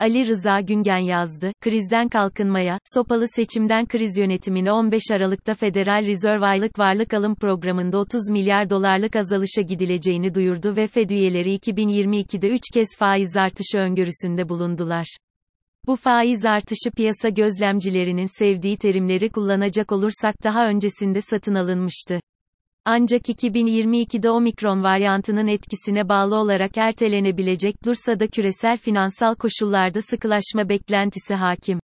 Ali Rıza Güngen yazdı, krizden kalkınmaya, sopalı seçimden kriz yönetimine 15 Aralık'ta Federal Reserve aylık varlık alım programında 30 milyar dolarlık azalışa gidileceğini duyurdu ve Fed üyeleri 2022'de 3 kez faiz artışı öngörüsünde bulundular. Bu faiz artışı piyasa gözlemcilerinin sevdiği terimleri kullanacak olursak daha öncesinde satın alınmıştı. Ancak 2022'de omikron varyantının etkisine bağlı olarak ertelenebilecek dursa da küresel finansal koşullarda sıkılaşma beklentisi hakim.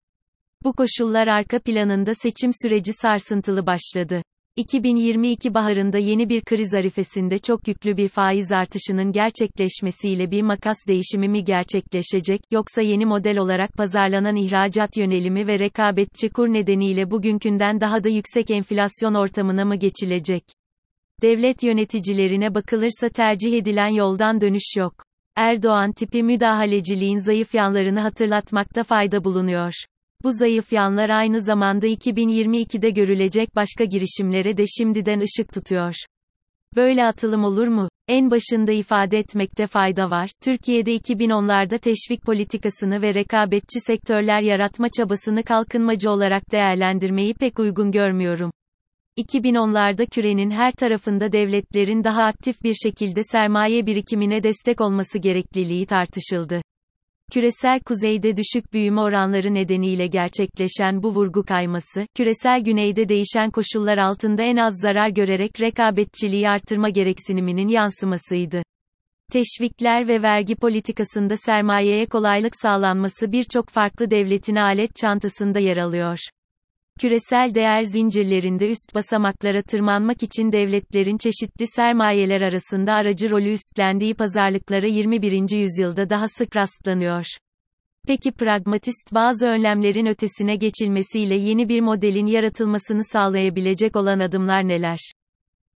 Bu koşullar arka planında seçim süreci sarsıntılı başladı. 2022 baharında yeni bir kriz arifesinde çok yüklü bir faiz artışının gerçekleşmesiyle bir makas değişimi mi gerçekleşecek, yoksa yeni model olarak pazarlanan ihracat yönelimi ve rekabetçi kur nedeniyle bugünkünden daha da yüksek enflasyon ortamına mı geçilecek? Devlet yöneticilerine bakılırsa tercih edilen yoldan dönüş yok. Erdoğan tipi müdahaleciliğin zayıf yanlarını hatırlatmakta fayda bulunuyor. Bu zayıf yanlar aynı zamanda 2022'de görülecek başka girişimlere de şimdiden ışık tutuyor. Böyle atılım olur mu? En başında ifade etmekte fayda var. Türkiye'de 2010'larda teşvik politikasını ve rekabetçi sektörler yaratma çabasını kalkınmacı olarak değerlendirmeyi pek uygun görmüyorum. 2010'larda kürenin her tarafında devletlerin daha aktif bir şekilde sermaye birikimine destek olması gerekliliği tartışıldı. Küresel kuzeyde düşük büyüme oranları nedeniyle gerçekleşen bu vurgu kayması, küresel güneyde değişen koşullar altında en az zarar görerek rekabetçiliği artırma gereksiniminin yansımasıydı. Teşvikler ve vergi politikasında sermayeye kolaylık sağlanması birçok farklı devletin alet çantasında yer alıyor. Küresel değer zincirlerinde üst basamaklara tırmanmak için devletlerin çeşitli sermayeler arasında aracı rolü üstlendiği pazarlıklara 21. yüzyılda daha sık rastlanıyor. Peki pragmatist bazı önlemlerin ötesine geçilmesiyle yeni bir modelin yaratılmasını sağlayabilecek olan adımlar neler?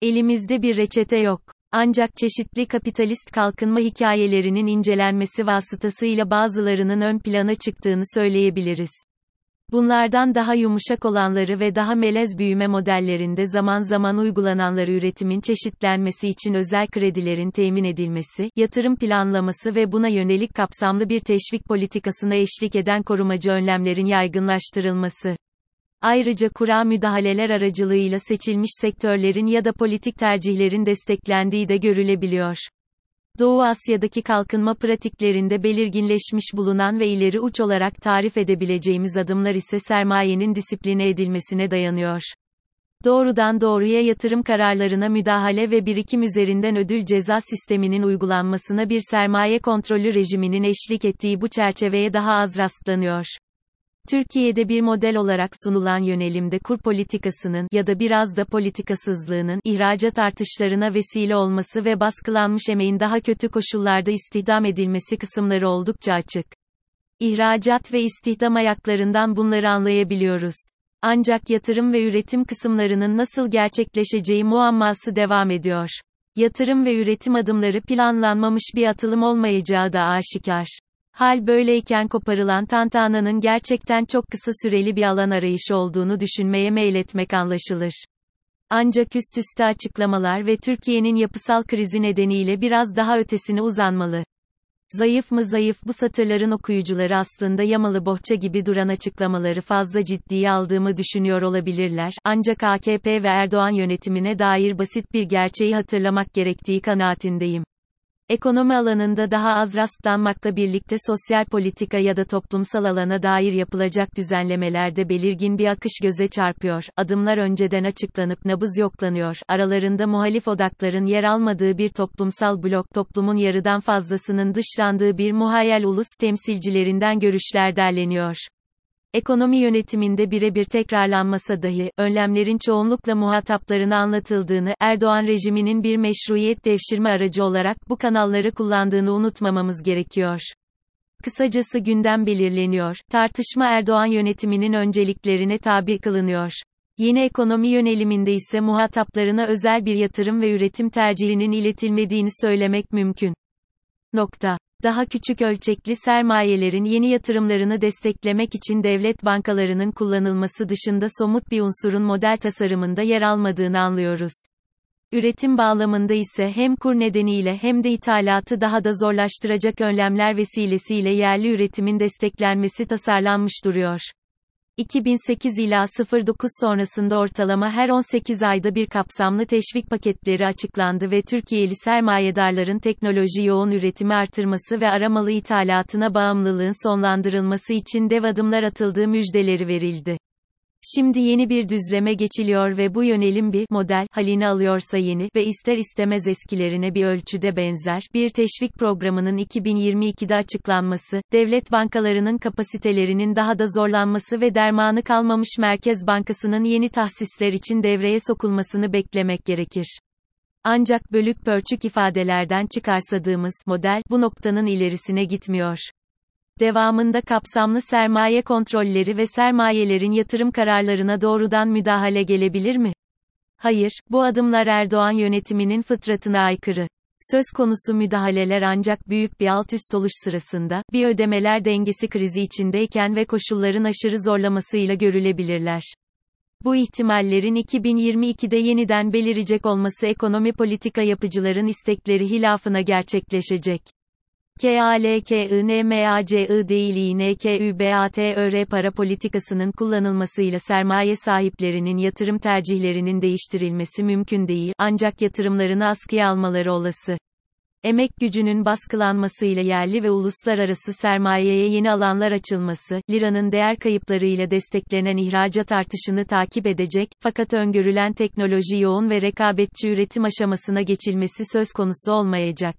Elimizde bir reçete yok. Ancak çeşitli kapitalist kalkınma hikayelerinin incelenmesi vasıtasıyla bazılarının ön plana çıktığını söyleyebiliriz. Bunlardan daha yumuşak olanları ve daha melez büyüme modellerinde zaman zaman uygulananları üretimin çeşitlenmesi için özel kredilerin temin edilmesi, yatırım planlaması ve buna yönelik kapsamlı bir teşvik politikasına eşlik eden korumacı önlemlerin yaygınlaştırılması. Ayrıca kura müdahaleler aracılığıyla seçilmiş sektörlerin ya da politik tercihlerin desteklendiği de görülebiliyor. Doğu Asya'daki kalkınma pratiklerinde belirginleşmiş bulunan ve ileri uç olarak tarif edebileceğimiz adımlar ise sermayenin disipline edilmesine dayanıyor. Doğrudan doğruya yatırım kararlarına müdahale ve birikim üzerinden ödül ceza sisteminin uygulanmasına bir sermaye kontrolü rejiminin eşlik ettiği bu çerçeveye daha az rastlanıyor. Türkiye'de bir model olarak sunulan yönelimde kur politikasının ya da biraz da politikasızlığının ihracat artışlarına vesile olması ve baskılanmış emeğin daha kötü koşullarda istihdam edilmesi kısımları oldukça açık. İhracat ve istihdam ayaklarından bunları anlayabiliyoruz. Ancak yatırım ve üretim kısımlarının nasıl gerçekleşeceği muamması devam ediyor. Yatırım ve üretim adımları planlanmamış bir atılım olmayacağı da aşikar. Hal böyleyken koparılan tantananın gerçekten çok kısa süreli bir alan arayışı olduğunu düşünmeye meyletmek anlaşılır. Ancak üst üste açıklamalar ve Türkiye'nin yapısal krizi nedeniyle biraz daha ötesine uzanmalı. Zayıf mı zayıf bu satırların okuyucuları aslında yamalı bohça gibi duran açıklamaları fazla ciddiye aldığımı düşünüyor olabilirler, ancak AKP ve Erdoğan yönetimine dair basit bir gerçeği hatırlamak gerektiği kanaatindeyim. Ekonomi alanında daha az rastlanmakla birlikte sosyal politika ya da toplumsal alana dair yapılacak düzenlemelerde belirgin bir akış göze çarpıyor. Adımlar önceden açıklanıp nabız yoklanıyor. Aralarında muhalif odakların yer almadığı bir toplumsal blok toplumun yarıdan fazlasının dışlandığı bir muhayyel ulus temsilcilerinden görüşler derleniyor. Ekonomi yönetiminde birebir tekrarlanmasa dahi, önlemlerin çoğunlukla muhataplarına anlatıldığını, Erdoğan rejiminin bir meşruiyet devşirme aracı olarak bu kanalları kullandığını unutmamamız gerekiyor. Kısacası gündem belirleniyor, tartışma Erdoğan yönetiminin önceliklerine tabi kılınıyor. Yeni ekonomi yöneliminde ise muhataplarına özel bir yatırım ve üretim tercihinin iletilmediğini söylemek mümkün. Nokta. Daha küçük ölçekli sermayelerin yeni yatırımlarını desteklemek için devlet bankalarının kullanılması dışında somut bir unsurun model tasarımında yer almadığını anlıyoruz. Üretim bağlamında ise hem kur nedeniyle hem de ithalatı daha da zorlaştıracak önlemler vesilesiyle yerli üretimin desteklenmesi tasarlanmış duruyor. 2008 ila 09 sonrasında ortalama her 18 ayda bir kapsamlı teşvik paketleri açıklandı ve Türkiye'li sermayedarların teknoloji yoğun üretimi artırması ve aramalı ithalatına bağımlılığın sonlandırılması için dev adımlar atıldığı müjdeleri verildi. Şimdi yeni bir düzleme geçiliyor ve bu yönelim bir model halini alıyorsa yeni ve ister istemez eskilerine bir ölçüde benzer bir teşvik programının 2022'de açıklanması, devlet bankalarının kapasitelerinin daha da zorlanması ve dermanı kalmamış Merkez Bankası'nın yeni tahsisler için devreye sokulmasını beklemek gerekir. Ancak bölük pörçük ifadelerden çıkarsadığımız model bu noktanın ilerisine gitmiyor. Devamında kapsamlı sermaye kontrolleri ve sermayelerin yatırım kararlarına doğrudan müdahale gelebilir mi? Hayır, bu adımlar Erdoğan yönetiminin fıtratına aykırı. Söz konusu müdahaleler ancak büyük bir alt üst oluş sırasında, bir ödemeler dengesi krizi içindeyken ve koşulların aşırı zorlamasıyla görülebilirler. Bu ihtimallerin 2022'de yeniden belirecek olması ekonomi politika yapıcıların istekleri hilafına gerçekleşecek. KALKINMACI değil İNKÜBATÖR para politikasının kullanılmasıyla sermaye sahiplerinin yatırım tercihlerinin değiştirilmesi mümkün değil, ancak yatırımlarını askıya almaları olası. Emek gücünün baskılanmasıyla yerli ve uluslararası sermayeye yeni alanlar açılması, liranın değer kayıplarıyla desteklenen ihracat artışını takip edecek, fakat öngörülen teknoloji yoğun ve rekabetçi üretim aşamasına geçilmesi söz konusu olmayacak.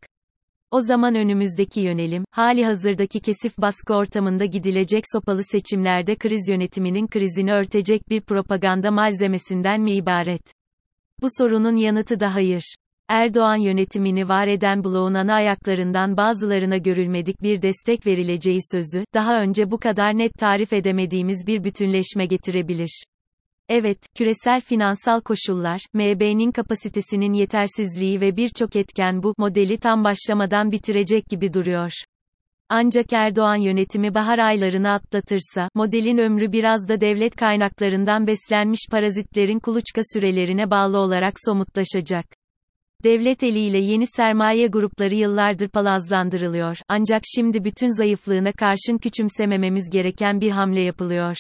O zaman önümüzdeki yönelim, hali hazırdaki kesif baskı ortamında gidilecek sopalı seçimlerde kriz yönetiminin krizini örtecek bir propaganda malzemesinden mi ibaret? Bu sorunun yanıtı da hayır. Erdoğan yönetimini var eden bloğun ana ayaklarından bazılarına görülmedik bir destek verileceği sözü, daha önce bu kadar net tarif edemediğimiz bir bütünleşme getirebilir. Evet, küresel finansal koşullar, MB'nin kapasitesinin yetersizliği ve birçok etken bu modeli tam başlamadan bitirecek gibi duruyor. Ancak Erdoğan yönetimi bahar aylarını atlatırsa, modelin ömrü biraz da devlet kaynaklarından beslenmiş parazitlerin kuluçka sürelerine bağlı olarak somutlaşacak. Devlet eliyle yeni sermaye grupları yıllardır palazlandırılıyor, ancak şimdi bütün zayıflığına karşın küçümsemememiz gereken bir hamle yapılıyor.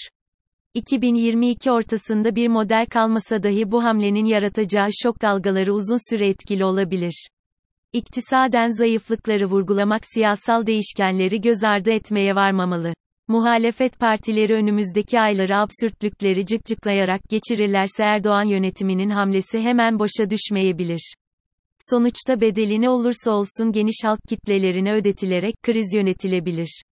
2022 ortasında bir model kalmasa dahi bu hamlenin yaratacağı şok dalgaları uzun süre etkili olabilir. İktisaden zayıflıkları vurgulamak siyasal değişkenleri göz ardı etmeye varmamalı. Muhalefet partileri önümüzdeki ayları absürtlükleri cıkcıklayarak geçirirlerse Erdoğan yönetiminin hamlesi hemen boşa düşmeyebilir. Sonuçta bedelini olursa olsun geniş halk kitlelerine ödetilerek kriz yönetilebilir.